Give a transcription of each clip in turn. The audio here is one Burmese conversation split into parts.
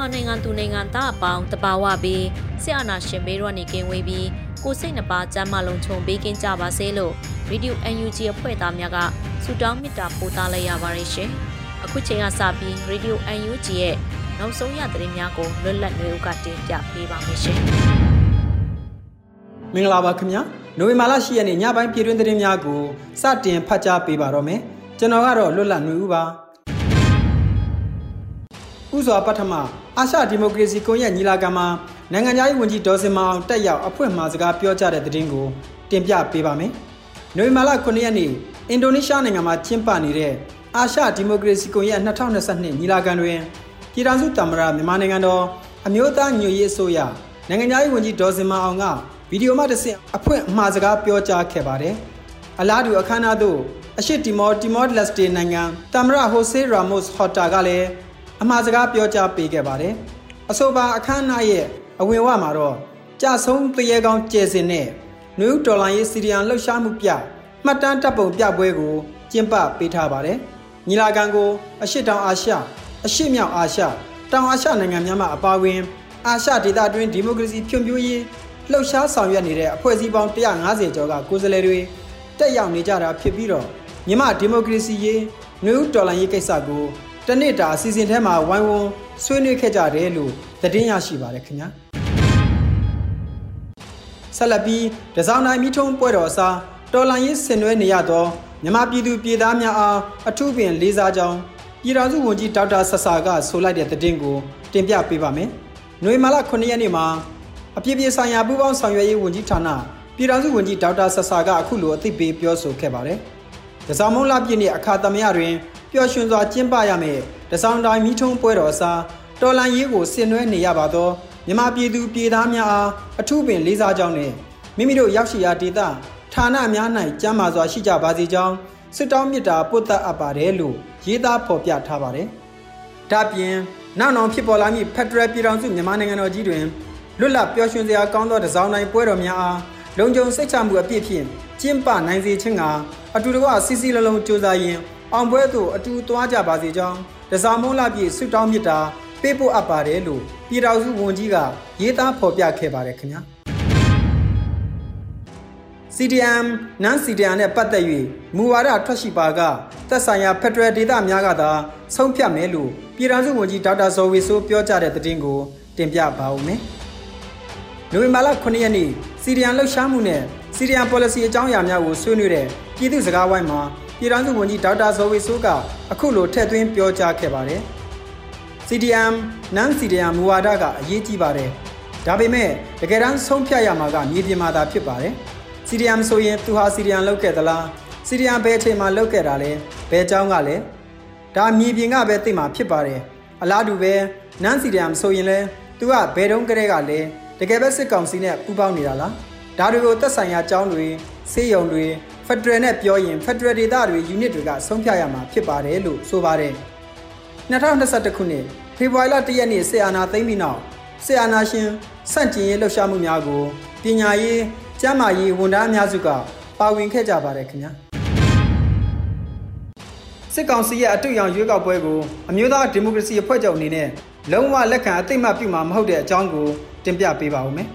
မြန်မာနိုင်ငံသူနိုင်ငံသားအပေါင်းတဘာဝပြီးဆရာနာရှင်ဘေးရောနေကင်းဝေးပြီးကိုစိတ်နှပါစမ်းမလုံးခြုံပေးကင်းကြပါစေလို့ဗီဒီယို UNG အဖွဲ့သားများကဆုတောင်းမေတ္တာပို့သလိုက်ရပါတယ်ရှင်။အခုချိန်ကစပြီးဗီဒီယို UNG ရဲ့နောက်ဆုံးရသတင်းများကိုလွတ်လပ်နေဦးကတင်ပြပေးပါမယ်ရှင်။မင်္ဂလာပါခင်ဗျာ။နိုဝင်ဘာလ10ရက်နေ့ညပိုင်းပြည်တွင်းသတင်းများကိုစတင်ဖတ်ကြားပေးပါတော့မယ်။ကျွန်တော်ကတော့လွတ်လပ်နေဦးပါ။ ဥစွာပထမအာရှဒီမိုကရေစီကွန်ရက်ညီလာခံမှာနိုင်ငံသားရေးဝန်ကြီးဒေါ်စင်မောင်တက်ရောက်အဖွဲ့မှစကားပြောကြားတဲ့သတင်းကိုတင်ပြပေးပါမယ်။နိုဝင်ဘာလ9ရက်နေ့အင်ဒိုနီးရှားနိုင်ငံမှာကျင်းပနေတဲ့အာရှဒီမိုကရေစီကွန်ရက်2022ညီလာခံတွင်ပြည်ထောင်စုသမ္မတမြန်မာနိုင်ငံတော်အမျိုးသားညွရေးအစိုးရနိုင်ငံသားရေးဝန်ကြီးဒေါ်စင်မောင်ကဗီဒီယိုမှတစ်ဆင့်အဖွဲ့အမှားစကားပြောကြားခဲ့ပါတယ်။အလားတူအခမ်းအနားသို့အရှိတီမော်တီမော်လက်စတေနိုင်ငံသမ္မတဟိုဆေးရာမို့စ်ဟော်တာကလည်း အမှားစကားပြောကြားပေးခဲ့ပါတယ်။အဆိုပါအခမ်းအနားရဲ့အဝင်ဝမှာတော့ကြဆုံးတရေကောင်းကျယ်စင်နဲ့နယူးဒေါ်လာရေးစီရီယန်လှုပ်ရှားမှုပြမှတ်တမ်းတပ်ပုံပြပွဲကိုကျင်းပပေးထားပါတယ်။ညီလာခံကိုအရှိတောင်အာရှအရှိမြောက်အာရှတောင်အာရှနိုင်ငံများမှအပါအဝင်အာရှဒေသတွင်းဒီမိုကရေစီဖြွံ့ဖြိုးရေးလှုပ်ရှားဆောင်ရွက်နေတဲ့အဖွဲ့အစည်းပေါင်း150ကျော်ကကိုယ်စားလှယ်တွေတက်ရောက်နေကြတာဖြစ်ပြီးတော့မြန်မာဒီမိုကရေစီရေးနယူးဒေါ်လာရေးကိစ္စကို တနေ့တာအစီအစဉ်ထဲမှာဝိုင်းဝန်းဆွေးနွေးခဲ့ကြတယ်လို့သတင်းရရှိပါတယ်ခင်ဗျာဆက်လက်ပြီးဒဇောင်းနိုင်မိထုံးပွဲတော်အစားတော်လန်ရေးဆင်နွှဲနေရသောမြန်မာပြည်သူပြည်သားများအားအထူးပင်လေးစားကြောင်းပြည်ထောင်စုဝန်ကြီးဒေါက်တာဆဆာကဆိုလိုက်တဲ့သတင်းကိုတင်ပြပေးပါမယ်။ຫນွေမာလ9ရက်နေ့မှာအပြည့်ပြည့်ဆိုင်ရာပူးပေါင်းဆောင်ရွက်ရေးဝန်ကြီးဌာနပြည်ထောင်စုဝန်ကြီးဒေါက်တာဆဆာကအခုလိုအသိပေးပြောဆိုခဲ့ပါတယ်။ဒဇောင်းမုံလပြည့်နေ့အခါသမယတွင် ပျော်ရွှင်စွာကျင်းပရမယ့်တစောင်းတိုင်းမိထုံးပွဲတော်အစားတော်လန်ရေးကိုဆင်နွှဲနေရပါသောမြမပြည်သူပြည်သားများအားအထူးပင်လေးစားကြောင်းနဲ့မိမိတို့ရောက်ရှိရာဒေသဌာနများ၌ကျမ်းမာစွာရှိကြပါစေကြောင်းစစ်တောင်းမြစ်တာပုတ်သက်အပ်ပါတယ်လို့ရေးသားဖော်ပြထားပါတယ်။ဒါပြင်နောက်နောက်ဖြစ်ပေါ်လာမည့်ဖက်ဒရယ်ပြည်ထောင်စုမြန်မာနိုင်ငံတော်ကြီးတွင်လွတ်လပ်ပျော်ရွှင်စရာကောင်းသောတစောင်းတိုင်းပွဲတော်များအားလုံခြုံစိတ်ချမှုအပြည့်ဖြင့်ကျင်းပနိုင်စေခြင်းကအတူတကွစီစီလုံးလုံးစ조사ရင် အောင်ပွဲသို့အတူသွားကြပါစေကြောင်းတစားမုံလာပြည့်ဆွတောင်းမြစ်တာပေးပို့အပ်ပါတယ်လို့ပြည်တော်စုဝန်ကြီးကရေးသားဖော်ပြခဲ့ပါတယ်ခင်ဗျာ CDM နန် CDM နဲ့ပတ်သက်၍မူဝါဒထွက်ရှိပါကသက်ဆိုင်ရာဖက်ဒရယ်ဒေသများကသာဆုံးဖြတ်မယ်လို့ပြည်ထောင်စုဝန်ကြီးဒေါက်တာဇော်ဝေဆိုးပြောကြားတဲ့သတင်းကိုတင်ပြပါဦးမယ်။နိုဝင်ဘာလ9ရက်နေ့ CDM လှုပ်ရှားမှုနဲ့ CDM policy အကြောင်းအရာများကိုဆွေးနွေးတဲ့ပြည်သူ့စကားဝိုင်းမှာ ပြည်ထောင်စုဝန်ကြီးဒေါက်တာဇော်ဝေဆိုးကအခုလိုထည့်သွင်းပြောကြားခဲ့ပါတယ်။ CDM non CDM မူဝါဒကအရေးကြီးပါတယ်။ဒါပေမဲ့တကယ်တမ်းဆုံးဖြတ်ရမှာကမြေပြင်မှာသာဖြစ်ပါတယ်။ CDM ဆိုရင်သူဟာ CDM လောက်ခဲ့သလား။ CDM ဘယ်အချိန်မှာလောက်ခဲ့တာလဲ။ဘယ်အကြောင်းကလဲ။ဒါမြေပြင်ကပဲသိမှာဖြစ်ပါတယ်။အလားတူပဲ non CDM ဆိုရင်လဲသူကဘယ်တုန်းကတည်းကလဲတကယ်ပဲစစ်ကောင်စီနဲ့ပူးပေါင်းနေတာလား။ဒါတွေကိုသက်ဆိုင်ရာအကြောင်းတွေစေယုံတွေ ဖက်ဒရယ်နဲ့ပြောရင်ဖက်ဒရယ်ဒေသတွေယူနစ်တွေကဆုံးဖြတ်ရမှာဖြစ်ပါတယ်လို့ဆိုပါတယ်2021ခုနှစ်ဖေဖော်ဝါရီလ1ရက်နေ့ဆီအာနာသိမ်းပြီးနောက်ဆီအာနာရှင်စန့်ကျင်ရေးလှုပ်ရှားမှုများကိုပညာရေးကျန်းမာရေးဝန်ထမ်းအများစုကပါဝင်ခဲ့ကြပါတယ်ခင်ဗျာစစ်ကောင်စီရဲ့အတူရောင်ရွေးကောက်ပွဲကိုအမျိုးသားဒီမိုကရေစီအဖွဲ့ချုပ်အနေနဲ့လုံးဝလက်ခံအသိမှတ်ပြုမှာမဟုတ်တဲ့အကြောင်းကိုတင်ပြပေးပါဦးမယ်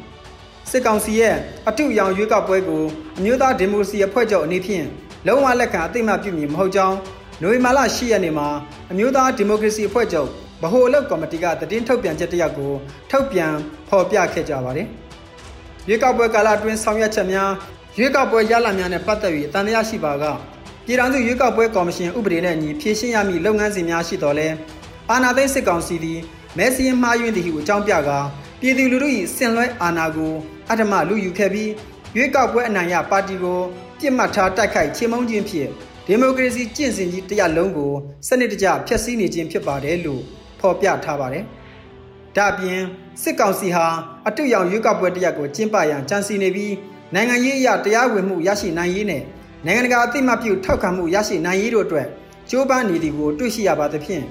စစ်ကောင်စီရဲ့အထုရောင်ရွေးကောက်ပွဲကိုအမျိုးသားဒီမိုကရေစီအဖွဲ့ချုပ်အနေဖြင့်လုံးဝလက်ခံအသိအမှတ်ပြုမည်မဟုတ်ကြောင်းနိုဝင်ဘာလ10ရက်နေ့မှာအမျိုးသားဒီမိုကရေစီအဖွဲ့ချုပ်ဗဟိုအလုပ်ကော်မတီကသတင်းထုတ်ပြန်ချက်တစ်ရပ်ကိုထုတ်ပြန်ဖော်ပြခဲ့ကြပါတယ်။ရွေးကောက်ပွဲကာလအတွင်းဆောင်ရွက်ချက်များရွေးကောက်ပွဲရလဒ်များနဲ့ပတ်သက်၍တန်တရားရှိပါကပြည်ထောင်စုရွေးကောက်ပွဲကော်မရှင်ဥပဒေနဲ့အညီဖြည့်ရှင်းရမည့်လုပ်ငန်းစဉ်များရှိတော်လဲအာဏာသိမ်းစစ်ကောင်စီသည်မဲစင်းမှားယွင်းသည့်ဟုအကြောင်းပြကာပြည်သူလူထု၏စင်လွဲအာဏာကို အထမလူယူခဲ့ပြီးရွေးကောက်ပွဲအနိုင်ရပါတီကိုပြစ်မှတ်ထားတိုက်ခိုက်ချေမှုန်းခြင်းဖြင့်ဒီမိုကရေစီကျင့်စဉ်ကြီးတရားလုံးကိုစနစ်တကျဖျက်ဆီးနေခြင်းဖြစ်ပါတယ်လို့ဖော်ပြထားပါတယ်။ဒါ့အပြင်စစ်ကောင်စီဟာအတူရောင်ရွေးကောက်ပွဲတရက်ကိုကျင်းပရန်ကြံစီနေပြီးနိုင်ငံရေးအရတရားဝင်မှုရရှိနိုင်ရေးနဲ့နိုင်ငံတကာအသိမှတ်ပြုထောက်ခံမှုရရှိနိုင်ရေးတို့အတွက်ကြိုးပမ်းနေသည်ကိုတွေ့ရှိရပါသဖြင့်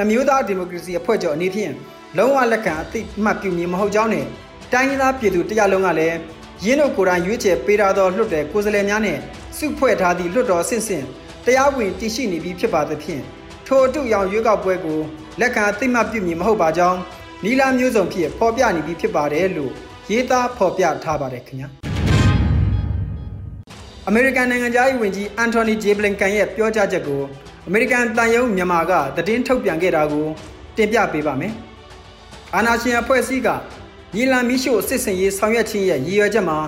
အမျိုးသားဒီမိုကရေစီအဖွဲ့ချုပ်အနေဖြင့်လုံးဝလက်ခံအသိမှတ်ပြုမည်မဟုတ်ကြောင်းနဲ့ တိုင်းရင်းသားပြည်သူတရလုံးကလည်းရင်းတို့ကိုယ်တိုင်ရွေးချယ်ပေးထားသောလွှတ်တော်ကိုယ်စားလှယ်များနဲ့စုဖွဲ့ထားသည့်လွှတ်တော်ဆင့်ဆင့်တရားဝင်တည်ရှိနေပြီးဖြစ်ပါသဖြင့်ထိုအတူရောင်ရွေးကောက်ပွဲကိုလက်ခံအသိမှတ်ပြုမည်မဟုတ်ပါကြောင်းနီလာမျိုးစုံဖြစ်ဖော်ပြနေပြီးဖြစ်ပါတယ်လို့ရေးသားဖော်ပြထားပါတယ်ခင်ဗျာအမေရိကန်နိုင်ငံသားရေးဝန်ကြီးအန်တိုနီဂျေဘလင်ကန်ရဲ့ပြောကြားချက်ကိုအမေရိကန်တန်ယုံမြန်မာကသတင်းထုတ်ပြန်ခဲ့တာကိုတင်ပြပေးပါမယ်။အာနာရှင်အဖွဲ့အစည်းက ညီလန်မီရှို့စစ်စင်ရေးဆောင်ရွက်ခြင်းရဲ့ရည်ရွယ်ချက်မှာ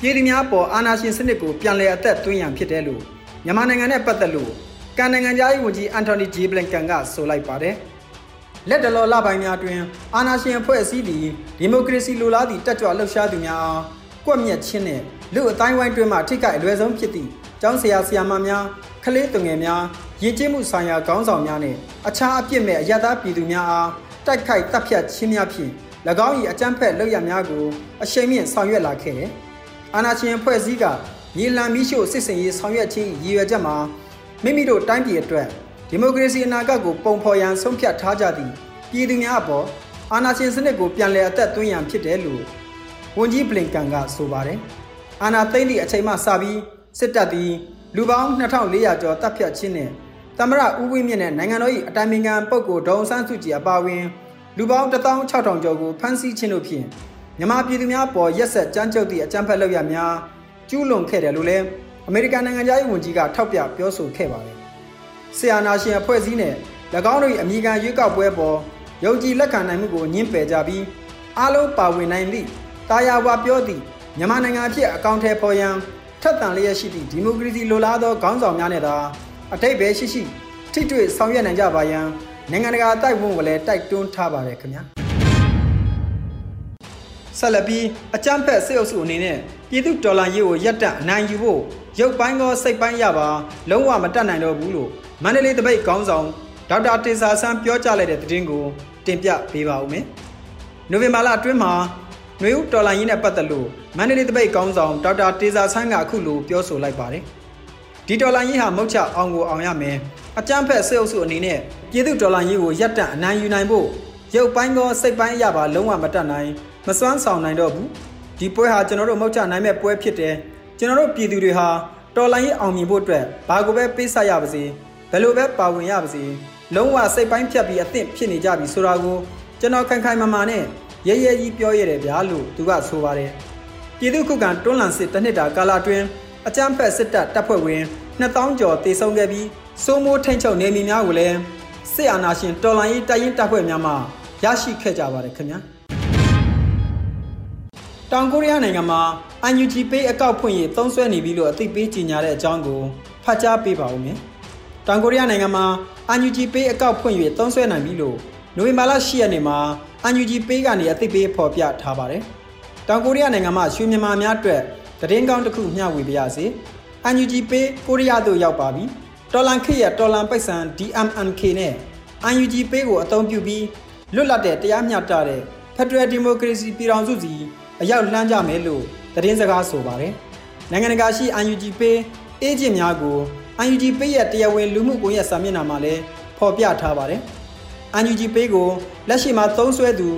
ပြည်သူများပေါ်အာနာရှင်စနစ်ကိုပြန်လည်အသက်သွင်းရန်ဖြစ်တယ်လို့မြန်မာနိုင်ငံနဲ့ပတ်သက်လို့ကန်နိုင်ငံသားရေးဝန်ကြီးအန်တိုနီဂျေဘလင်ကန်ကဆိုလိုက်ပါတယ်။လက်တလောလပိုင်းများတွင်အာနာရှင်အဖွဲ့အစည်းသည်ဒီမိုကရေစီလိုလားသည့်တက်ကြွလှုပ်ရှားသူများအားကွက်မြက်ခြင်းနဲ့လူအတိုင်းဝိုင်းတွင်မှထိခိုက်အလွယ်ဆုံးဖြစ်သည့်ကျောင်းဆရာဆရာမများကလေးသူငယ်များရည်ကျင်းမှုဆိုင်ရာခေါင်းဆောင်များနဲ့အခြားအပြစ်မဲ့အရသာပြည်သူများအားတိုက်ခိုက်တပ်ဖြတ်ခြင်းများဖြင့်၎ င်း၏အကြမ်းဖက်လုပ်ရများကိုအရှိန်မြင့်ဆောင်ရွက်လာခဲ့တယ်။အာဏာရှင်ဖွဲ့စည်းကညီလန်မီရှို့စစ်စင်ရေးဆောင်ရွက်ခြင်းရည်ရွယ်ချက်မှာမိမိတို့တိုင်းပြည်အတွက်ဒီမိုကရေစီအနာဂတ်ကိုပုံဖော်ရန်ဆုံးဖြတ်ထားကြသည့်ပြည်သူများအပေါ်အာဏာရှင်စနစ်ကိုပြန်လည်အသက်သွင်းရန်ဖြစ်တယ်လို့ဝန်ကြီးဘလင်ကန်ကဆိုပါတယ်။အာဏာသိမ်းသည့်အချိန်မှစပြီးစစ်တပ်သည်လူပေါင်း2400ကျော်တပ်ဖြတ်ခြင်းနဲ့သမရဦးဝင်းမြင့်နဲ့နိုင်ငံတော်၏အတိုင်ပင်ခံပုဂ္ဂိုလ်ဒေါန်ဆန်းစုကြည်အပါအဝင် လူပေါင်း16000ကျော်ကိုဖမ်းဆီးခြင်းတို့ဖြင့်မြန်မာပြည်သူများပေါ်ရက်ဆက်ကြမ်းကြုတ်သည့်အကြမ်းဖက်လုပ်ရများကျူးလွန်ခဲ့တယ်လို့လည်းအမေရိကန်နိုင်ငံသားရေးဝန်ကြီးကထောက်ပြပြောဆိုခဲ့ပါတယ်။ဆီယနာရှင်အဖွဲ့အစည်းနဲ့၎င်းတို့၏အမိခံရွေးကောက်ပွဲပေါ်ယုံကြည်လက်ခံနိုင်မှုကိုညှင်းပယ်ကြပြီးအားလုံးပါဝင်နိုင်သည့်တာယာဝါပြောသည့်မြန်မာနိုင်ငံအဖြစ်အကောင့်ထဲပေါ်ရန်ထက်သန်လျက်ရှိသည့်ဒီမိုကရေစီလိုလားသောခေါင်းဆောင်များနဲ့သာအထိတ်ပဲရှိရှိထိတွေ့ဆောင်ရွက်နိုင်ကြပါရန် နိုင်ငံတကာတိုက်ဝန်းကိုလည်းတိုက်တွန်းထားပါတယ်ခင်ဗျာဆက်လက်ပြီးအကြမ်းဖက်စစ်အုပ်စုအနေနဲ့ပြည်သူဒေါ်လာရေးကိုရပ်တန့်အနိုင်ယူဖို့ရုပ်ပိုင်းကောစိတ်ပိုင်းရပါလုံးဝမတတ်နိုင်တော့ဘူးလို့မန္တလေးတပိတ်ခေါင်းဆောင်ဒေါက်တာတေစာဆန်းပြောကြားလိုက်တဲ့သတင်းကိုတင်ပြပေးပါဦးမယ်နိုဝင်ဘာလအတွင်းမှာနှွေဦးတော်လိုင်းရေးနဲ့ပတ်သက်လို့မန္တလေးတပိတ်ကောင်းဆောင်ဒေါက်တာတေဇာဆန်းကအခုလိုပြောဆိုလိုက်ပါတယ်။ဒီတော်လိုင်းရေးဟာမုတ်ချအောင်ကိုအောင်ရမယ်။ အကြမ်းဖက်စစ်အုပ်စုအနေနဲ့ပြည်သူတော်လိုင်းရေးကိုရပ်တန့်အနိုင်ယူနိုင်ဖို့ရုပ်ပိုင်းကောစိတ်ပိုင်းအရပါလုံးဝမတတ်နိုင်မစွမ်းဆောင်နိုင်တော့ဘူး။ဒီပွဲဟာကျွန်တော်တို့မုတ်ချနိုင်မဲ့ပွဲဖြစ်တယ်။ကျွန်တော်တို့ပြည်သူတွေဟာတော်လိုင်းရေးအောင်မြင်ဖို့အတွက်ဘာကိုပဲပေးဆက်ရပါစေ။ဘယ်လိုပဲပါဝင်ရပါစေ။လုံးဝစိတ်ပိုင်းဖြတ်ပြီးအသင့်ဖြစ်နေကြပြီဆိုတာကိုကျွန်တော်ခိုင်ခိုင်မာမာနဲ့ရဲရဲကြီးပြောရတယ်ဗျာလို့သူကဆိုပါတယ်ပြည်သူ့ခုခံတွန်းလှန်စစ်တစ်နှစ်တာကာလအတွင်းအကြမ်းဖက်စစ်တပ်တပ်ဖွဲ့ဝင် 2000ကျော်တေဆုံးခဲ့ပြီးစိုးမိုးထိန်ချုပ်နေမည်များကိုလည်းစစ်အာဏာရှင်တော်လှန်ရေးတိုက်ရင်တပ်ဖွဲ့များမှရရှိခဲ့ကြပါတယ်ခင်ဗျာတောင်ကိုရီးယားနိုင်ငံမှာ UNG Pay အကောက်ဖွင့်ရသုံးစွဲနေပြီလို့အသိပေးကြေညာတဲ့အကြောင်းကိုဖတ်ကြားပေးပါဦးမယ်။တောင်ကိုရီးယားနိုင်ငံမှာ UNG Pay အကောက်ဖွင့်ရသုံးစွဲနိုင်ပြီလို့နိုဝင်ဘာလ10ရက်နေ့မှာ UNG Pay ကနေအသိပေးဖော်ပြထားပါတယ်။တောင်ကိုရီးယားနိုင်ငံမှာရွှေမြန်မာများအတွက်သတင်းကောင်းတစ်ခုမျှဝေပါရစေ။ UNG Pay ကိုရီးယားသို့ရောက်ပါပြီ။တော်လန်ခေရဲ့တော်လန်ပိုက်ဆံ DMNK နဲ့ UNG Pay ကိုအသုံးပြုပြီးလွတ်လပ်တဲ့တရားမျှတတဲ့ Federal Democracy ပြည်ထောင်စုစီအရောက်လှမ်းကြမယ်လို့သတင်းစကားဆိုပါတယ်။နိုင်ငံတကာရှိ UNG Pay အေဂျင့်များကို UNG Pay ရဲ့တရားဝင်လူမှုကွန်ရက်စာမျက်နှာမှာလည်းဖော်ပြထားပါတယ်။ UNG Pay ကိုလက်ရှိမှာသုံးစွဲသူ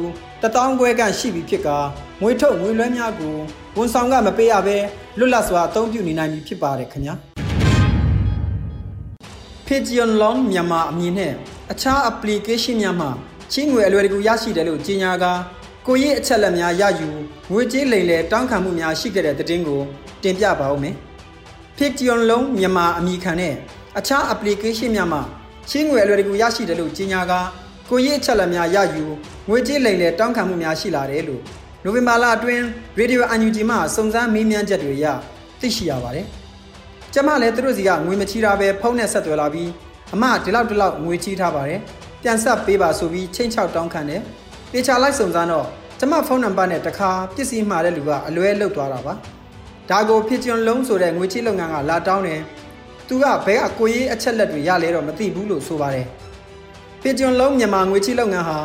တထောင်ခွဲခန့်ရှိပြီဖြစ်ကာ ငွေထုတ်ငွေလွှဲများကိုဝန်ဆောင်ကမပေးရဘဲလွတ်လပ်စွာအသုံးပြုနေနိုင်ပြီဖြစ်ပါတယ်ခင်ဗျာ Pigeon Loan မြန်မာအမည်နဲ့အခြား application များမှာချင်းငွေအလွယ်တကူရရှိတယ်လို့ကြေညာကာကိုရေးအချက်လက်များရယူငွေကြေးလိမ်လည်တောင်းခံမှုများရှိခဲ့တဲ့သတင်းကိုတင်ပြပါဦးမယ်။ Pigeon Loan မြန်မာအမည်ခံတဲ့အခြား application များမှာချင်းငွေအလွယ်တကူရရှိတယ်လို့ကြေညာကာကိုရေးအချက်လက်များရယူငွေကြေးလိမ်လည်တောင်းခံမှုများရှိလာတယ်လို့ နိုဝင်ဘာလအတွင်းရေဒီယို UNG မှစုံစမ်းမေးမြန်းချက်တွေရသိရှိရပါတယ်။ကျမလည်းသူတို့စီကငွေမချီတာပဲဖုန်းနဲ့ဆက်သွယ်လာပြီးအမဒီလောက်ဒီလောက်ငွေချီထားပါတယ်။ပြန်ဆက်ပေးပါဆိုပြီးချိန်ချောက်တောင်းခံတယ်။တေချာလိုက်စုံစမ်းတော့ကျမဖုန်းနံပါတ်နဲ့တခါပစ္စည်းမှာတဲ့လူကအလွဲလောက်သွားတာပါ။ဒါကိုဖြစ်ကျွန်းလုံးဆိုတဲ့ငွေချီလုပ်ငန်းကလာတောင်းတယ်။သူကဘဲကကိုရေးအချက်လက်တွေရလဲတော့မသိဘူးလို့ဆိုပါတယ်။ဖြစ်ကျွန်းလုံးမြန်မာငွေချီလုပ်ငန်းဟာ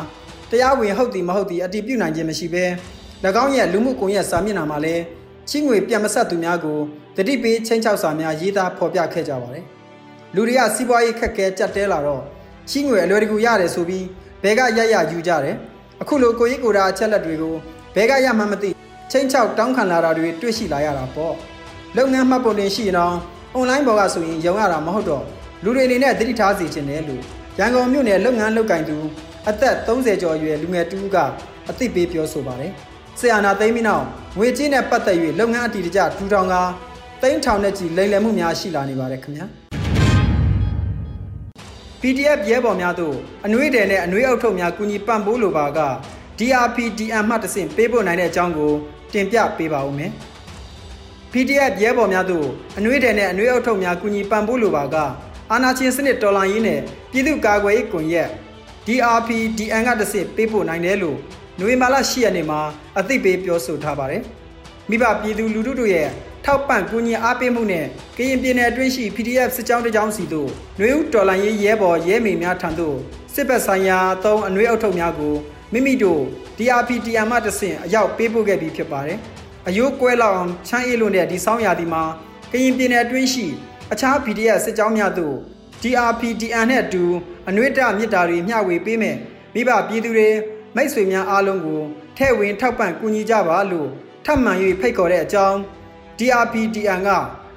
တရားဝင်ဟုတ်သည်မဟုတ်သည်အတည်ပြုနိုင်ခြင်းမရှိဘဲ၎ င်းရဲ့လူမှုကွန်ရက်စာမျက်နှာမှာလည်းချင်းငွေပြန်မဆက်သူများကိုတတိပေးချင်းချောက်စာများရေးသားဖော်ပြခဲ့ကြပါတယ်။လူတွေကစီးပွားရေးခက်ခဲကြက်တဲလာတော့ချင်းငွေအလွယ်တကူရတယ်ဆိုပြီးဘဲကရရယူကြတယ်။အခုလိုကိုကြီးကိုရာအချက်လက်တွေကိုဘဲကရမှမသိချင်းချောက်တောင်းခံလာတာတွေတွေ့ရှိလာရတာပေါ့။လုပ်ငန်းမှတ်ပုံတင်ရှိရင်တော့ online ပေါ်ကဆိုရင်ရုံရတာမဟုတ်တော့လူတွေအနေနဲ့တတိထားစီခြင်းတယ်လို့ရန်ကုန်မြို့နယ်လုပ်ငန်းလုပ်ကင်သူအသက်30ကျော်အရွယ်လူငယ်တူကအသိပေးပြောဆိုပါတယ်။ ဆီယနာသိမ်းပြီးနောက်ငွေကြေးနဲ့ပတ်သက်၍လုပ်ငန်းအတီတကျထူထောင်ကသိန်းထောင်နဲ့ချီလိမ်လည်မှုများရှိလာနေပါတယ်ခင်ဗျာ PDF ရဲဘော်များတို့အနှွေးတယ်နဲ့အနှွေးအုပ်ထုပ်များကူညီပံ့ပိုးလိုပါက DRPDM မှတဆင့်ပေးပို့နိုင်တဲ့အကြောင်းကိုတင်ပြပေးပါဦးမယ် PDF ရဲဘော်များတို့အနှွေးတယ်နဲ့အနှွေးအုပ်ထုပ်များကူညီပံ့ပိုးလိုပါကအာနာချင်းစနစ်တော်လှန်ရေးနဲ့ပြည်သူ့ကာကွယ်ရေးကွန်ရက် DRPDM ကတဆင့်ပေးပို့နိုင်တယ်လို့ နိုဝင်ဘာလ10ရက်နေ့မှာအသိပေးပြောဆိုထားပါတယ်။မိဘပြည်သူလူထုတို့ရဲ့ထောက်ပံ့ကူညီအားပေးမှုနဲ့ကရင်ပြည်နယ်အတွင်းရှိ PDF စစ်ကြောင်းတစ်ကြောင်းစီတို့နှွေဦးတော်လိုင်းရေးရဲဘော်ရဲမေများထံသို့စစ်ဘက်ဆိုင်ရာအသုံးအနှွေးအုပ်ထုပ်များကိုမိမိတို့ DRPTM မှတဆင့်အရောက်ပေးပို့ခဲ့ပြီးဖြစ်ပါတယ်။အယိုးကွဲလောက်အောင်ချမ်းအေးလို့တဲ့ဒီဆောင်းရာသီမှာကရင်ပြည်နယ်အတွင်းရှိအခြား PDF စစ်ကြောင်းများသို့ DRPTN နဲ့အတူအနှွေးတမြစ်တာတွေမျှဝေပေးမယ်မိဘပြည်သူတွေ မိတ်ဆွေများအားလုံးကိုထဲ့ဝင်ထောက်ပံ့ကူညီကြပါလို့ထပ်မံ၍ဖိတ်ခေါ်တဲ့အကြောင်း DRPDN က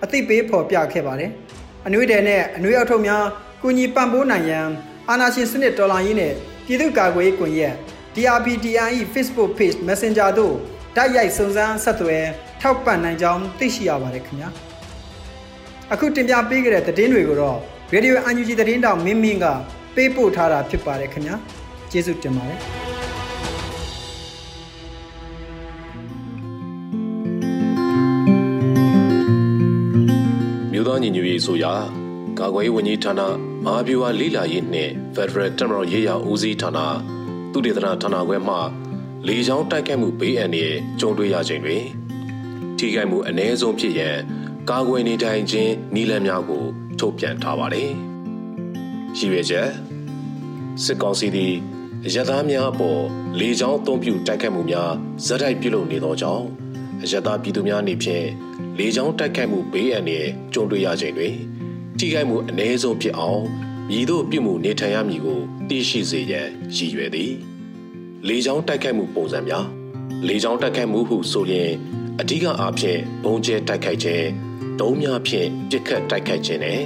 အသိပေးဖော်ပြခဲ့ပါတယ်။အနှွေးတယ်နဲ့အနှွေးအထုပ်များကူညီပံ့ပိုးနိုင်ရန်အာနာရှင်စနစ်ဒေါ်လာရင်းနဲ့ပြည်သူ့ကာကွယ်ရေးကွန်ရက် DRPDN ၏ Facebook Page Messenger တို့တိုက်ရိုက်စုံစမ်းဆက်သွယ်ထောက်ပံ့နိုင်ကြောင်းသိရှိရပါတယ်ခင်ဗျာ။အခုတင်ပြပေးခဲ့တဲ့သတင်းတွေကိုတော့ Radio UNG သတင်းတောင်မင်းမင်းကပေးပို့ထားတာဖြစ်ပါတယ်ခင်ဗျာ။ကျေးဇူးတင်ပါတယ်။။ မြို့သားညီညွတ်ရေးဆိုရာကာကွယ်ရေးဝန်ကြီးဌာနမဟာဗျူဟာလိလာရေးနှင့် Federal တပ်မတော်ရေးရာဦးစီးဌာနသူတေသနာဌာနခွဲမှလေကြောင်းတိုက်ခိုက်မှုဘေးအန္တရာယ်ကြုံတွေ့ရခြင်းတွင်ထိခိုက်မှုအ ਨੇ ဆုံးဖြစ်ရန်ကာကွယ်နေထိုင်ခြင်းနည်းလမ်းများကိုထုတ်ပြန်ထားပါတယ်။ရည်ရွယ်ချက်စစ်ကောင်စီသည်အရသားများအပေါ်လေကြောင်းအုံပြုတိုက်ခိုက်မှုများဇက်တိုက်ပြုလုပ်နေသောကြောင့် အရသားပြည်သူများအနေဖြင့်လေကြောင်းတိုက်ခိုက်မှုဘေးအန္တရာယ်ကြုံတွေ့ရခြင်းတွင်ထိခိုက်မှုအ ਨੇ ဆုံးဖြစ်အောင်မြည်တို့ပြုမှုနေထိုင်ရမည်ကိုသိရှိစေရန်ရည်ရွယ်သည်လေကြောင်းတိုက်ခိုက်မှုပုံစံများလေကြောင်းတိုက်ခိုက်မှုဟုဆိုရင်အဓိကအားဖြင့်ဘုံကျဲတိုက်ခိုက်ခြင်းဒုံးများဖြင့်ပစ်ခတ်တိုက်ခိုက်ခြင်းနဲ့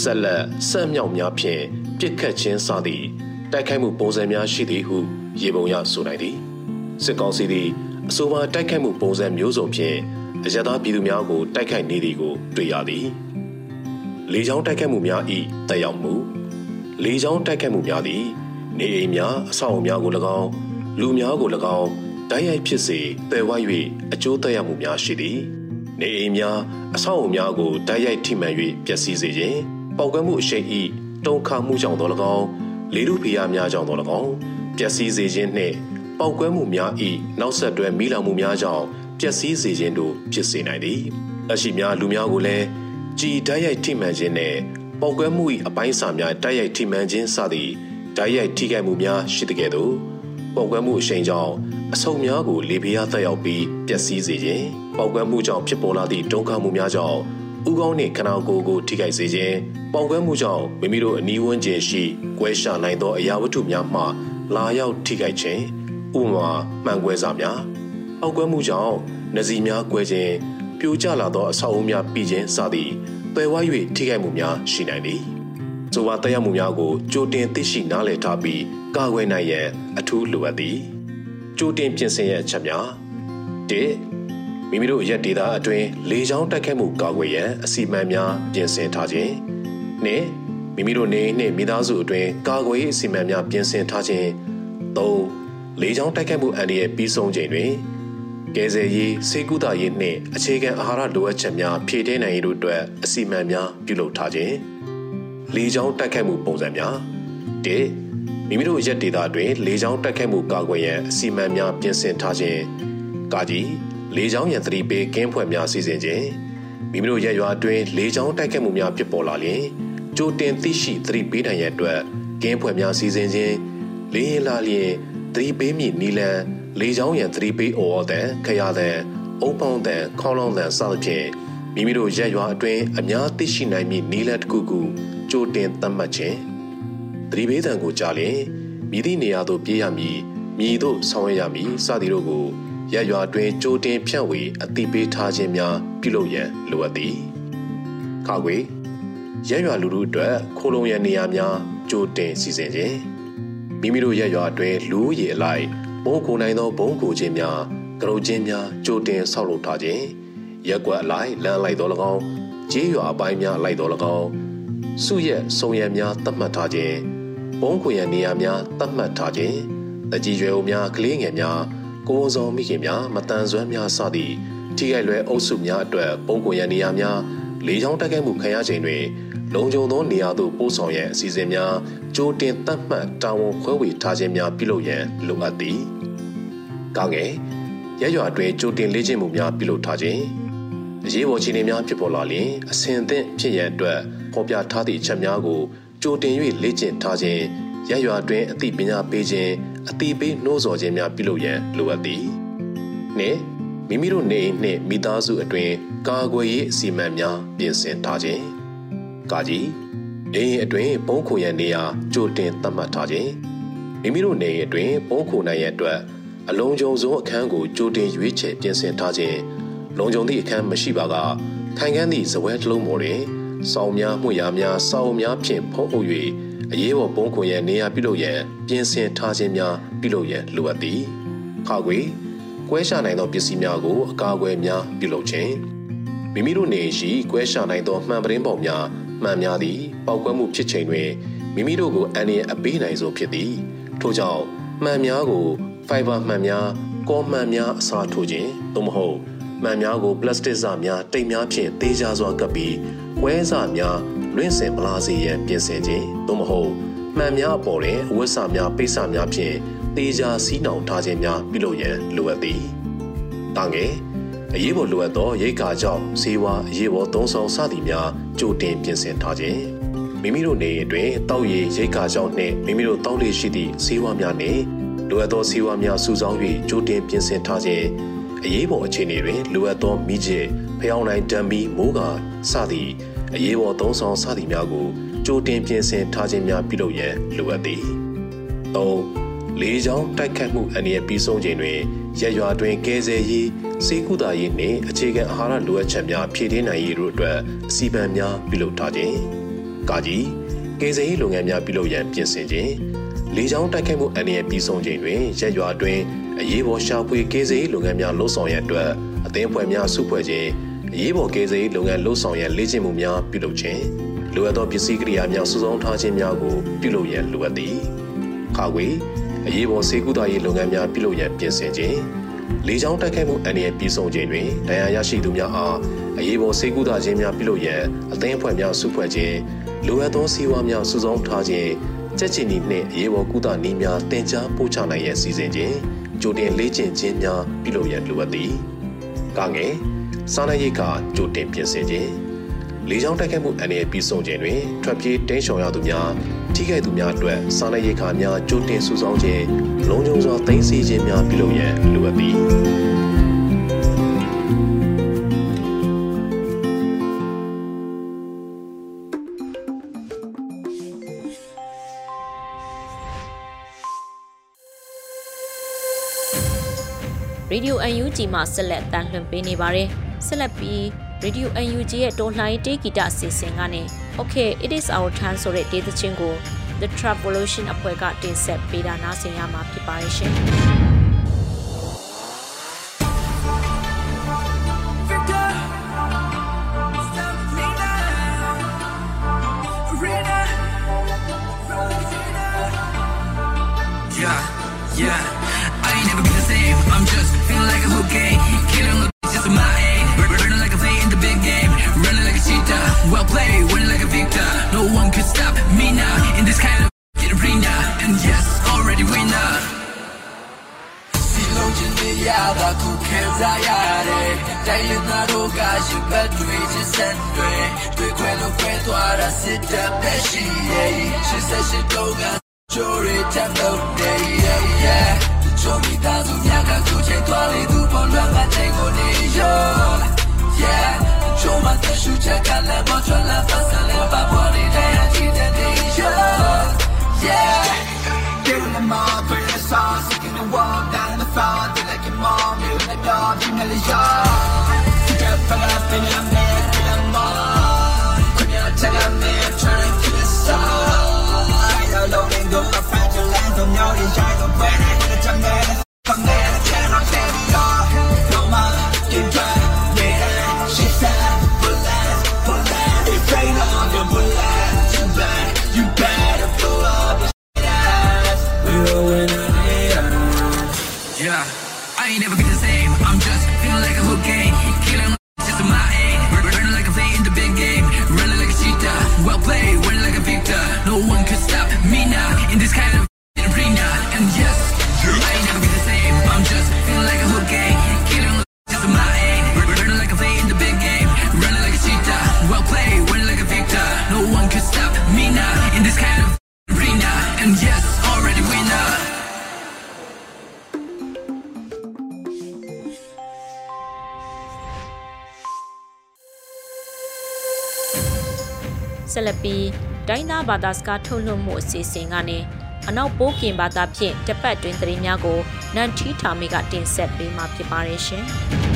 ဆက်လက်ဆက်မြောက်များဖြင့်ပစ်ခတ်ခြင်းစသည့်တိုက်ခိုက်မှုပုံစံများရှိသည်ဟု ရေပုံရဆိုနိုင်သည်စစ်ကောင်စီသည် အဆိုပါတိုက်ခိုက်မှုပုံစံမျိုးစုံဖြင့်အရသာပြည်သူများကိုတိုက်ခိုက်နေသည်ကိုတွေ့ရသည်လေကြောင်းတိုက်ခိုက်မှုများ၏တက်ရောက်မှုလေကြောင်းတိုက်ခိုက်မှုများသည် နေအိမ်များအဆောက်အဦများကို၎င်းလူများကို၎င်းတိုက်ရိုက်ဖြစ်စေပယ်ဝ၍အကျိုးသက်ရောက်မှုများရှိသည်နေအိမ်များအဆောက်အဦများကိုတိုက်ရိုက်ထိမှန်၍ပျက်စီးစေခြင်းပေါက်ကွဲမှုအရှိန်၏တုံခါမှုကြောင့်သော၎င်းလေထုဖိအားများကြောင့်သော၎င်းပျက်စီးစေခြင်းနှင့် ပောက်ကွဲမှုများ၏နောက်ဆက်တွဲမိလောင်မှုများကြောင့်ပျက်စီးစေခြင်းတို့ဖြစ်စေနိုင်သည်အရှိများလူများကိုလည်းကြည်တိုက်ရိုက်ထိမှန်ခြင်းနဲ့ပောက်ကွဲမှု၏အပိုင်းအစများတိုက်ရိုက်ထိမှန်ခြင်းစသည့်တိုက်ရိုက်ထိခိုက်မှုများရှိတဲ့ကဲ့သို့ပောက်ကွဲမှုအရှိန်ကြောင့်အဆုံများကိုလေပြားသက်ရောက်ပြီးပျက်စီးစေခြင်းပောက်ကွဲမှုကြောင့်ဖြစ်ပေါ်လာသည့်ဒုက္ခမှုများကြောင့်ဥကောင်းနှင့်ခနာကိုယ်ကိုထိခိုက်စေခြင်းပေါက်ကွဲမှုကြောင့်မိမိတို့အနီးဝန်းကျင်ရှိကွဲရှာနိုင်သောအရာဝတ္ထုများမှလာရောက်ထိခိုက်ခြင်း ဥပမာမှန်ကွဲစာများအောက်ကွဲမှုကြောင့်နစီများကွဲခြင်းပြိုကျလာသောအဆောက်အဦများပြီးခြင်းစသည်ပယ်ဝ၍ထိခိုက်မှုများရှိနိုင်သည်ဆိုပါတရားမှုများကိုကြိုတင်သိရှိနားလည်ထားပြီးကာကွယ်နိုင်ရန်အထူးလိုအပ်သည်ကြိုတင်ပြင်ဆင်ရအချက်များ၁မိမိတို့ရက်ဒေတာအတွင်းလေကြောင်းတိုက်ခိုက်မှုကာကွယ်ရန်အစီအမံများပြင်ဆင်ထားခြင်းဒနှစ်မိမိတို့နေနှင့်မိသားစုအတွင်းကာကွယ်ရေးအစီအမံများပြင်ဆင်ထားခြင်း၃ လေကြောင်းတိုက်ခတ်မှုအန္တရာယ်ပြီးဆုံးချိန်တွင်ကယ်ဆယ်ရေးစေကူတာရေးနှင့်အခြေခံအာဟာရလိုအပ်ချက်များဖြည့်တင်းနိုင်ရေးတို့အတွက်အစီအမံများပြုလုပ်ထားခြင်းလေကြောင်းတိုက်ခတ်မှုပုံစံများ၁မိမိတို့ရက်ဒေတာတွင်လေကြောင်းတိုက်ခတ်မှုကာကွယ်ရန်အစီအမံများပြင်ဆင်ထားခြင်းကာကြီးလေကြောင်းရန်သတိပေးကင်းဖွဲ့များစီစဉ်ခြင်းမိမိတို့ရက်ရွာတွင်လေကြောင်းတိုက်ခတ်မှုများဖြစ်ပေါ်လာလျင်ကြိုတင်သိရှိသတိပေးနိုင်ရန်အတွက်ကင်းဖွဲ့များစီစဉ်ခြင်းလေရင်လာလျင် သတိပေးမည်နီလန်လေချောင်းရန်သတိပေးအော်တဲ့ခရတဲ့အုပ်ပေါင်းတဲ့ခေါင်းလောင်းတဲ့စသဖြင့်မိမိတို့ရက်ရွာအတွင်းအများသိရှိနိုင်မည့်နီလန်တစ်ခုခုကြိုတင်သတ်မှတ်ခြင်းသတိပေးတံကိုကြားလျင်မြည်သည့်နေရာသို့ပြေးရမည်မြည်သို့ဆောင်ရွက်ရမည်စသည်တို့ကိုရက်ရွာတွင်ကြိုတင်ဖြန့်ဝေအသိပေးထားခြင်းများပြုလုပ်ရန်လိုအပ်သည်ခါခွေရက်ရွာလူထုအတွက်ခိုးလုံရန်နေရာများကြိုတင်စီစဉ်ခြင်း မိမိတို့ရက်ရွာအတွင်းလူရည်အလိုက်ဘုံကိုနိုင်သောဘုံကိုခြင်းများကရုချင်းများကြိုတင်ဆောက်လုပ်ထားခြင်းရက်ကွက်အလိုက်လမ်းလိုက်တော်၎င်းကြေးရွာအပိုင်းများလိုက်တော်၎င်းစုရက်စုံရံများတတ်မှတ်ထားခြင်းဘုံခွေရန်နေရာများတတ်မှတ်ထားခြင်းတကြီးရွယ်အိုများကလေးငယ်များကိုယ်ဆောင်မိခင်များမတန်ဆွမ်းများစသည့်ထိခိုက်လွယ်အုပ်စုများအတွက်ပုံကွန်ရန်နေရာများလေချောင်းတက်ခဲ့မှုခံရချိန်တွင်လုံခြုံသောနေရာသို့ပို့ဆောင်ရန်အစီအစဉ်များ ကြိုတင်သတ်မှတ်တာဝန်ခွဲဝေထားခြင်းများပြုလုပ်ရန်လိုအပ်သည်။ကောင်းကဲ့ရရွာအတွင်းကြိုတင်လေ့ကျင့်မှုများပြုလုပ်ထားခြင်းအရေးပေါ်ခြေနေများဖြစ်ပေါ်လာလျှင်အဆင်သင့်ဖြစ်ရန်အတွက်ဖော်ပြထားသည့်အချက်များကိုကြိုတင်၍လေ့ကျင့်ထားခြင်းရရွာအတွင်းအသိပညာပေးခြင်းအသိပေးနှိုးဆော်ခြင်းများပြုလုပ်ရန်လိုအပ်သည်။နှင့်မိမိတို့နေအိမ်နှင့်မိသားစုအတွင်းကာကွယ်ရေးအစီအမံများပြင်ဆင်ထားခြင်းကာကြီး နေအိမ်အတွင်းပုံးခိုရန်နေရာကြိုတင်သတ်မှတ်ထားခြင်းမိမိတို့နေအိမ်အတွင်းပုံးခိုနိုင်ရန်အတွက်အလုံးစုံဆုံးအခန်းကိုကြိုတင်ရွေးချယ်ပြင်ဆင်ထားခြင်းလုံခြုံသည့်အခန်းမရှိပါကခိုင်ခန်းသည့်ဇပွဲတစ်လုံးပေါ်တွင်စောင်းများမှုရာများစောင်းများဖြင့်ဖုံးအုပ်၍အရေးပေါ်ပုံးခွန်ရန်နေရာပြုလုပ်ရန်ပြင်ဆင်ထားခြင်းများပြုလုပ်ရန်လိုအပ်သည်ခါခွေကွဲရှာနိုင်သောပစ္စည်းများကိုအကာအကွယ်များပြုလုပ်ခြင်းမိမိတို့နေရှိကွဲရှာနိုင်သောမှန်ပရင်းပေါများမှန်များသည် ပောက်ကွဲမှုဖြစ်ချိန်တွင်မိမိတို့ကိုအန္တရာယ်အပေးနိုင်ဆုံးဖြစ်သည်ထို့ကြောင့်မှန်များကိုဖိုင်ဘာမှန်များကောမှန်များအစားထိုးခြင်းသို့မဟုတ်မှန်များကိုပလတ်စတစ်စများတိမ်များဖြင့်သေးကြစွာကပ်ပြီးကွဲစများလွင့်စင်ပလာစီရန်ပြင်ဆင်ခြင်းသို့မဟုတ်မှန်များအပေါ်တွင်အဝတ်စများပိတ်စများဖြင့်သေးကြစီးနှောင်ထားခြင်းများပြုလုပ်ရန်လိုအပ်သည်။တန်ငယ်အရေးပေါ်လိုအပ်သောရိတ်ခါကြောင့်ဈေးဝါအရေးပေါ်သုံးဆောင်စသည်များကြိုတင်ပြင်ဆင်ထားခြင်း မိမိတို့နေအတွင်းတောက်ရည်ရိတ်ခါကြောင့်နှင့်မိမိတို့တောက်လေရှိသည့်ဈေးဝါများနှင့်လိုအပ်သောဈေးဝါများစုဆောင်း၍ကြိုတင်ပြင်ဆင်ထားခြင်းအရေးပေါ်အခြေအနေတွင်လိုအပ်သောမိကျစ်ဖျောင်းနိုင်တံမီမိုးကာစသည့်အရေးပေါ်သုံးဆောင်စသည်များကိုကြိုတင်ပြင်ဆင်ထားခြင်းများပြုလုပ်ရန်လိုအပ်သည်၃လေးချောင်းတိုက်ခတ်မှုအန္တရာယ်ပြီးဆုံးချိန်တွင်ရက်ရွာတွင်ကဲဆယ်ရေးစေကုသာရေးနှင့်အခြေခံအာဟာရလိုအပ်ချက်များဖြည့်တင်းနိုင်ရေးတို့အတွက်အစီအမံများပြုလုပ်ထားခြင်း ကာကြီးကဲဆယ်ရေးလုပ်ငန်းများပြုလုပ်ရန်ပြင်ဆင်ခြင်းလေးချောင်းတိုက်ခတ်မှုအန္တရာယ်ပြီးဆုံးချိန်တွင်ရက်ရွာတွင်အရေးပေါ်ရှာဖွေကဲဆယ်ရေးလုပ်ငန်းများလှုပ်ဆောင်ရန်အတွက်အသင်းဖွဲ့များစုဖွဲ့ခြင်းအရေးပေါ်ကဲဆယ်ရေးလုပ်ငန်းလှုပ်ဆောင်ရန်လေ့ကျင့်မှုများပြုလုပ်ခြင်းလိုအပ်သောပစ္စည်းကိရိယာများစုဆောင်းထားခြင်းများကိုပြုလုပ်ရန်လိုအပ်သည်ခါခွေအရေးပေါ်စေကူတာရေးလုပ်ငန်းများပြုလုပ်ရန်ပြင်ဆင်ခြင်းလေကြောင်းတိုက်ခိုက်မှုအန္တရာယ်ပြည်ဆုံးခြင်းတွင်ဒဏ်ရာရရှိသူများအားအရေးပေါ်စေကူတာခြင်းများပြုလုပ်ရန်အသင်းအဖွဲ့များစုဖွဲ့ခြင်း လိုအပ်သောစီးပွားများစုဆောင်းထားခြင်းကြက်ချင်နီနှင့်အရေးပေါ်ကုသနည်းများတင် जा ပို့ချနိုင်ရန်စီစဉ်ခြင်းကြိုတင်လေ့ကျင့်ခြင်းများပြုလုပ်ရန်လိုအပ်သည်။ကာငယ်စားနပ်ရိက္ခာကြိုတင်ပြင်ဆင်ခြင်းလေကြောင်းတိုက်ခိုက်မှုအန္တရာယ်ပြီးဆုံးခြင်းတွင်ထွက်ပြေးတင်းရှောင်ရသူများထိခိုက်သူများအတွက်စားနပ်ရိက္ခာများကြိုတင်စုဆောင်းခြင်းလုံခြုံစွာသိမ်းဆည်းခြင်းများပြုလုပ်ရန်လိုအပ်သည် Radio UNG မှာဆက်လက်တန်လှန်ပေးနေပါတယ်။ဆက်လက်ပြီး Radio UNG ရဲ့တော်လှန်ရေးတေဂီတအစီအစဉ်ကနေ Okay It Is Our Time ဆိုတဲ့ဒေသချင်းကို The Travolution အဖွဲ့ကတင်ဆက်ပေးတာနားဆင်ရမှာဖြစ်ပါရဲ့ရှင်။ Yeah. Cheetah. Well played, winning like a victor. No one could stop me now. In this kind of arena. And yes, already winner. လုံးချင်းနေရတာခုခံစားရတယ်တိုင်းရနာတို့ကရှင်ဘက်တွေချင်းစံတွေတွေ့ခွဲလို့ခွဲသွားတာစစ်တပ်ပဲရှိရဲ့ရှစ်ဆက်ရှစ်တော့ကချိုးရတဲ့လို့ day yeah yeah ချိုးမိသားစုများကခုချိန်သွားလေသူပေါ်လွှမ်းကချိ လက်ပြီးဒိုင်းသားဘာသာစကားထုတ်လွှင့်မှုအစီအစဉ်ကနေအနောက်ပိုးကင်ဘာသာဖြင့်တပတ်တွင်သတင်းများကိုနန်ထီထာမေကတင်ဆက်ပေးမှာဖြစ်ပါတယ်ရှင်။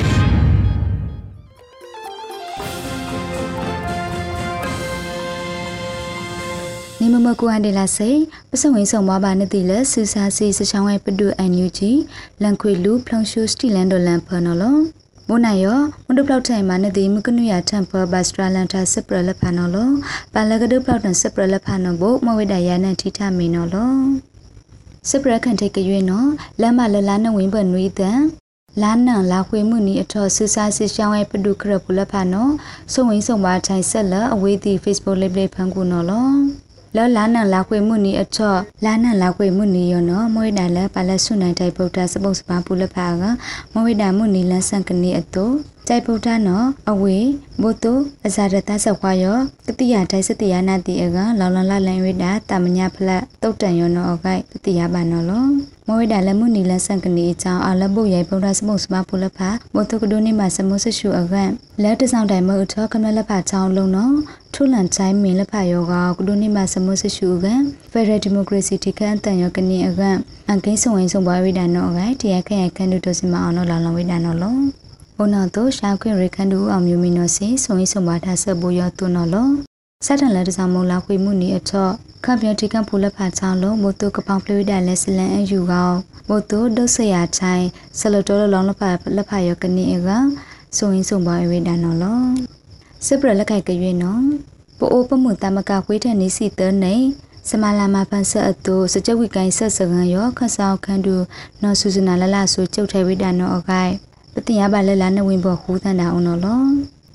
နေမမကူအန်ဒေလာစေပစဝင်းဆောင်မဘာနတိလဆူစာစီစချောင်းဝဲပဒုအန်ယူဂျီလန်ခွေလူဖလုံရှူစတီလန်ဒိုလန်ဖာနော်လော မိုးနိုင်ရောမွန်ဒပလောက်ထိုင်မှာနတိမကနုရထမ်ဖဘတ်စထရာလန်တာစပရလက်ဖာနော်လောပါလကဒပလောက်တန်စပရလက်ဖာနော်ဘမဝိဒယာနန်ထိထမင်းနော်လောစပရခန်ထိတ်ကြွေနော်လမ်းမလလနဝင်းပနွေးတန်လာနန်လာခွေမှုနီအထော်ဆူစာစစ်ရှောင်းရဲ့ပဒုခရပူလက်ဖာနော်စုံဝင်းစုံပါထိုင်ဆက်လအဝေးတီ Facebook လေးလေးဖန်ကူနော်လော လောလာနန်လာခွေမှုနီအချော့လာနန်လာခွေမှုနီယောနော်မွေးဒါလဲပါလက်ဆုနိုင်တိုင်ဗုဒ္ဓစပုတ်စပါပူလက်ဖာကမွေးဒါမှုနီလန်းဆန်ကနေအတူကြိုက်ဗုဒ္ဓနော်အဝေဘုတုအဇာရတသခွာယောကတိယတိုင်စတိယနာတိအကလောင်လလလန်ဝိဒါတမညာဖလက်တုတ်တန်ယောနော်အကိုက်တတိယပါနော်လောမဝိဒါလက်မှုနီလဆန်ကနေအကြောင်းအလဘုရိုင်ဗုဒ္ဓစမုတ်စမပူလဖာဘုတုကဒိုနေမှာစမုတ်ဆရှုအကန်လက်တဆောင်တိုင်မအထောကမလဖာချောင်းလုံးနော်ထုလန်ချိုင်းမင်းလဖာယောကကဒိုနေမှာစမုတ်ဆရှုအကန်ဖက်ဒရယ်ဒီမိုကရေစီတိကန်တန်ယောကနေအကန်အကိန်းစုံဝင်စုံပွားဝိဒါနော်အကိုက်တရားခန့်ရခန့်တို့တို့စမအောင်နော်လောင်လောင်ဝိဒါနော်လော ဘုနာတို့ရှာခွင့်ရခန့်တို့အောင်မျိုးမီနော်စီစုံရင်စုံပါထားဆက်ဖို့ရတူနော်လောစက်တန်လက်တစားမုံလာခွေမှုနီအချော့ခပ်ပြတိကဖူလက်ဖာချောင်းလုံးမို့တုကပောင်ဖလူဒါလက်စလန်အယူကောမို့တုဒုဆရာချိုင်းဆလတော်လောင်းလက်ဖာလက်ဖာရကနေအကဆိုရင်စုံပါအဝေးဒါနော်လောစစ်ပရလက်ခိုက်ကရွေးနော်ပိုအိုပမှုတမကခွေးတဲ့နေစီတန်းနေစမလာမဖန်ဆက်အတူစကြဝိကိုင်းဆက်စကန်ရောခဆောက်ခန်းတူနော်ဆူဇနာလလဆိုကျုပ်ထဲဝိဒါနော်အကိုင် ပတိယပါလက်လာနဝင်းဘောခူးတန်တာအောင်နော်လော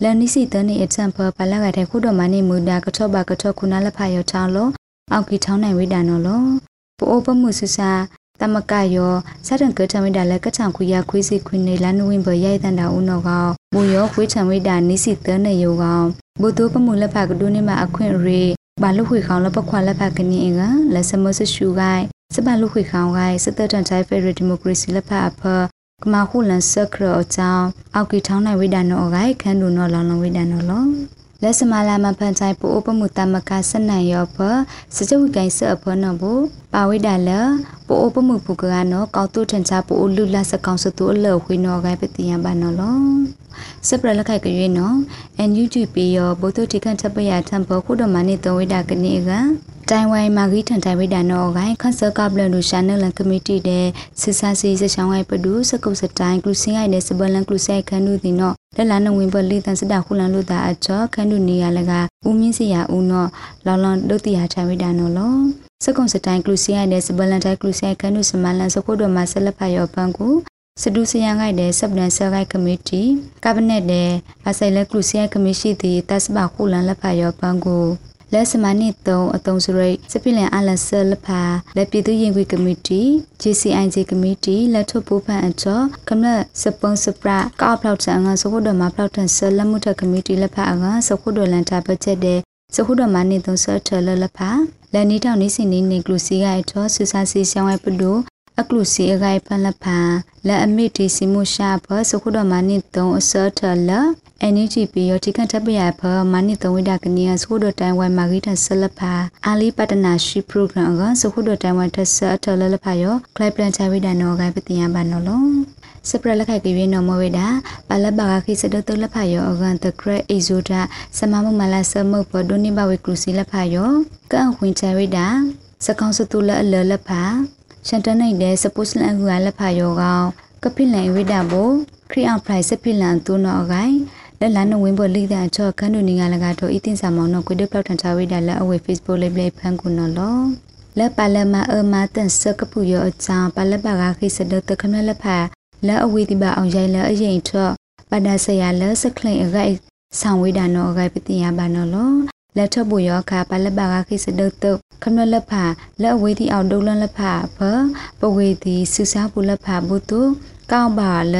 လန်နီစီတန်နေအချမ်ဖပလာကတဲ့ခုတော်မနေမူဒါကထော့ပါကထော့ခုနာလက်ဖာရောချောင်းလို့အောက်ကီထောင်းနိုင်ဝိဒါနော်လောပိုးပမှုဆူစာတမကယောစတန်ကထမိဒါလက်ကချံခွေရခွေးစီခွေနေလန်နဝင်းဘရိုက်တန်တာဦးနော်ကောဘူယောခွေးချံဝိဒါနီစီတန်နေယောကောဘုဒ္ဓပမှုလက်ဖာကဒုနေမှာအခွင့်ရေဘာလူခွေခေါင်လပခွာလက်ဖာကနီအင်ကလက်စမဆရှူဂိုင်စပလူခွေခေါင်ဂိုင်စတတန်ချိုင်ဖက်ဒရယ်ဒီမိုကရေစီလက်ဖာအဖ ကမခုလန်ဆခရအချောင်းအောက်ကီထောင်းနိုင်ဝိဒါနောဂိုင်ခန်းဒူနောလောင်လောင်ဝိဒါနောလော လက်စမလာမဖန်ချိုင်ပိုပမှုတမကစနန်ယောဖစကြဝိကိုင်ဆအဖနောဘူပါဝိဒါလပိုပမှုပုကကနောကောက်တုထန်ချပိုလူလစကောင်စတူအလောခွေနောဂိုင်ပတိယဘာနောလောစပရလခိုက်ကရွေးနော် NUGP ယောဘုသူတိကန်ထပရထံဘောခုဒမနိတဝိဒါကနေကတိုင်ဝိုင်မာဂီထန်တိုင်ဝိဒါနောဂိုင်ခန့်ဆကပလန်ဒူရှာနယ်လန်ကမတီတဲ့စစ်ဆာစီစချောင်းဝိုင်ပဒူစကုတ်စတိုင်းကလူစင်းရိုင်တဲ့စပလန်ကလူဆိုင်ခန်းနူဒီနော လက်လာနဝင်ပလိတန်စတာခုလန်လို့တာအချောခန်းဒူနေရလကဦးမြင့်စီရဦးနော်လောင်လောင်ဒုတိယထိုင်ဝိဒါနော်လောစကုံစတိုင်းကလူစီရတဲ့စပလန်တိုင်းကလူစီရခန်းဒူစမလန်စခုဒမဆက်လက်ဖယောပန်ကူစဒူစယန်ဂိုက်တဲ့ဆပ်ဒန်ဆယ်ဂိုက်ကမတီကဘနက်တဲ့အဆိုင်လက်ကလူစီယန်ကမရှိတဲ့တတ်စပါခုလန်လက်ဖယောပန်ကူ လက်စမနစ်တုံအတုံစရိတ်စပိလန်အလဆလဖာလက်ပြည်သူရင်ခွေကမတီ JCIJ ကမတီလက်ထုတ်ပိုးဖန်အချောကမလစပွန်စပရာကောက်ဖောက်ဆန်ငါစခုဒမဖောက်ထန်ဆလမှုထကမတီလက်ဖာအငါစခုဒလန်တာဘတ်ချက်တဲ့စခုဒမနစ်တုံဆထလလက်ဖာလက်နီတောင်နေစင်နေနေကလူစီကအချောဆူဆာစီရှောင်းဝဲပဒို အကလူစီအဂိုင်ပန်လဖာလက်အမိတီစီမှုရှာဘစခုဒမနစ်တုံအစောထလ NUGP ရောတိကန်တပ်ပရဖမနိတဝိဒကနီယစခုဒတိုင်ဝမ်မာဂီတဆလဖာအာလီပတနာရှိပရိုဂရမ်ကစခုဒတိုင်ဝမ်ထဆအထလလဖာယောကလိုက်ပလန်ချဝိဒနောဂိုင်ပတိယဘာနောလုံးစပရလက်ခိုက်ကိနမဝေဒပလဘဂခိစဒတလဖာယောအကန်တခရအေဇိုဒစမမမလာစမုတ်ပဒိုနိဘဝေကလူစီလဖာယောကန်ခွင်ချဝိဒစကောင်စတူလအလလဖာ ရှန်တနိုင်တဲ့စပုစလန်ကူလက်ဖာယောကောင်ကပိလန်ဝိဒဘိုခရီအောင်ဖရိုက်စပိလန်တူနောဂိုင်လက်လန်နဝင်းပေါ်လိတဲ့အချောခန်းတို့နေငါလကတော့အတင်းစာမောင်တော့ကွေဒပြောက်ထန်ချဝိဒါလက်အဝေ Facebook လေးပလေးဖန်ကုနော်လောလက်ပါလမအမတန်စကပူရောအချောင်းပါလက်ပါကခိစဒတခမလက်ဖာလက်အဝေဒီပါအောင်ရိုင်လက်အရင်ထော့ပဒါဆရာလက်စခလိန်အဂိုက်ဆောင်ဝိဒါနော်အဂိုက်ပတိယဘာနော်လော လက်ထပ်ဘူရောခါပါလက်ပါကခိစဒတ်တုခမလက်ဖာလက်အဝေးတီအောင်ဒုလန်လက်ဖာဘပဝေတီစူစားပူလက်ဖာဘုတုကောင်းပါလ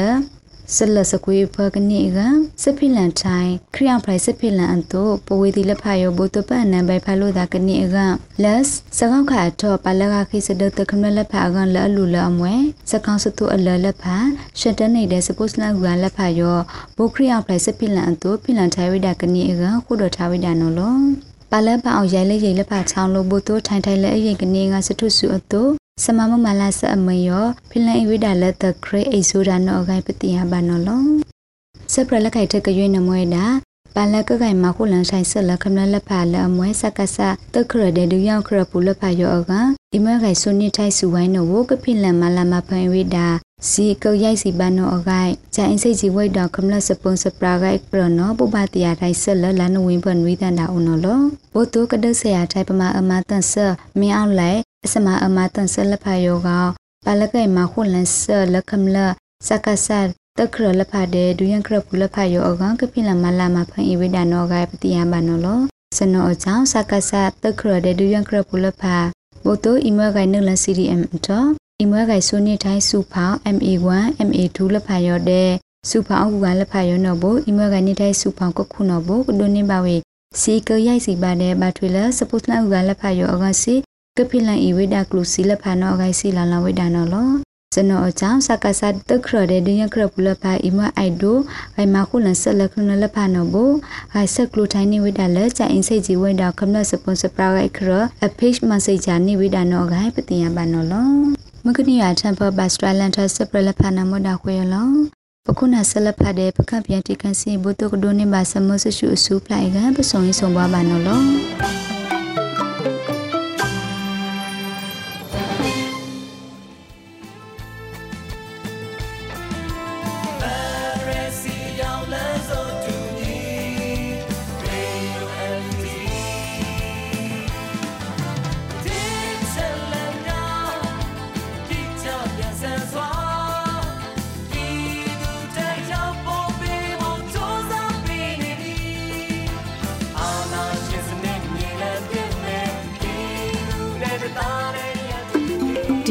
က်ဆလစကွေဖကနေကစဖိလန်တိုင်းခရီးအောင်ဖလိုက်စဖိလန်အန်တိုပဝေဒီလဖာယောဘုတပန်နံဘိုင်ဖလို့တာကနေကလက်စကောက်ခါတော့ပလကခိစဒတခမလဖာကလအလူလအမွဲစကောက်စတူအလလဖာရှတန်နေတဲ့စပုစလန်ကလဖာယောဘုခရီးအောင်ဖလိုက်စဖိလန်အန်တိုဖိလန်ထိုင်ဝိဒါကနေကခုတော်ထားဝိဒါနော်လောပါလက်ပအောင်ရိုင်လက်ရိလက်ဖာချောင်းလို့ဘုတိုးထိုင်ထိုင်လက်အရင်ကနေကစထုစုအတို စမမမလာဆအမယောဖိလန်ဝိဒါလက်တခရေအိဆိုဒါနောဂိုင်ပတိယဘာနောလောစပရလက်ခိုက်ထက်ကရွေးနမွေတာပါလကကိုင်မခုလန်ဆိုင်ဆက်လက်ခမလက်ဖာလအမွဲစကဆတခရတဲ့ဒူယောင်ခရပူလက်ဖာယောအကဒီမခိုင်ဆုနိထိုက်စုဝိုင်းနောကဖိလန်မလာမဖန်ဝိဒါစီကောက်ရိုက်စီပန်နောအဂိုင်ဂျိုင်စိတ်စီဝိတ်တော်ခမလစပွန်စပရာဂိုက်ပရနောပုပတိယာထိုင်ဆက်လလနဝင်းပန်ဝိတန်တာအုံနောလောဘိုတုကဒဆရာထိုင်ပမာအမတန်ဆမင်းအောင်လိုက် အစမအမတန်ဆလဖာယောကပါလကဲမခုလန်ဆလကမလစကဆာတခရလဖာတဲ့ဒူယန်ခရပူလဖာယောအကကပိလမလာမဖန်ဤဝိဒါနောကပတိယဘာနောလောစနောအချောင်းစကဆာတခရတဲ့ဒူယန်ခရပူလဖာဘိုတိုအီမဂိုင်နလ CDM တော့အီမဂိုင်ဆိုနေတိုင်းစုဖောင်း MA1 MA2 လဖာယောတဲ့စုဖောင်းကူကလဖာယောနော်ဘိုအီမဂိုင်နေတိုင်းစုဖောင်းကခုနော်ဘိုကဒိုနေပါဝေစီကရိုက်စီပါတဲ့ဘာထွေလစပုတ်လန်ကူကလဖာယောအကစီ ကဖိလန်ဤဝိဒါကလုစီလဖာနောဂိုင်စီလာလဝိဒါနော်လောစနောအချောင်းစကားစတခရတဲ့ဒင်းရခရပူလဖာအီမအိုက်ဒိုဂိုင်မခုလန်ဆက်လက်ခနလဖာနော်ဘူဂိုင်ဆက်ကလူတိုင်းနေဝိဒါလဲချိုင်အင်းစိတ်ကြီးဝိဒါခမနစပွန်ဆာပရာဂိုင်ခရအဖေ့မဆိတ်ချာနေဝိဒါနော်ဂိုင်ပတင်ယဘာနော်လောမကနီယာတမ်ပါဘတ်စထရလန်တာစပရလဖာနမဒါခွေလောပခုနာဆလဖတ်တဲ့ပကပြန်တိကန်စီဘုတုကဒိုနေပါစမဆရှုအစုပလိုက်ကပစုံရေးဆုံးပါပါနော်လော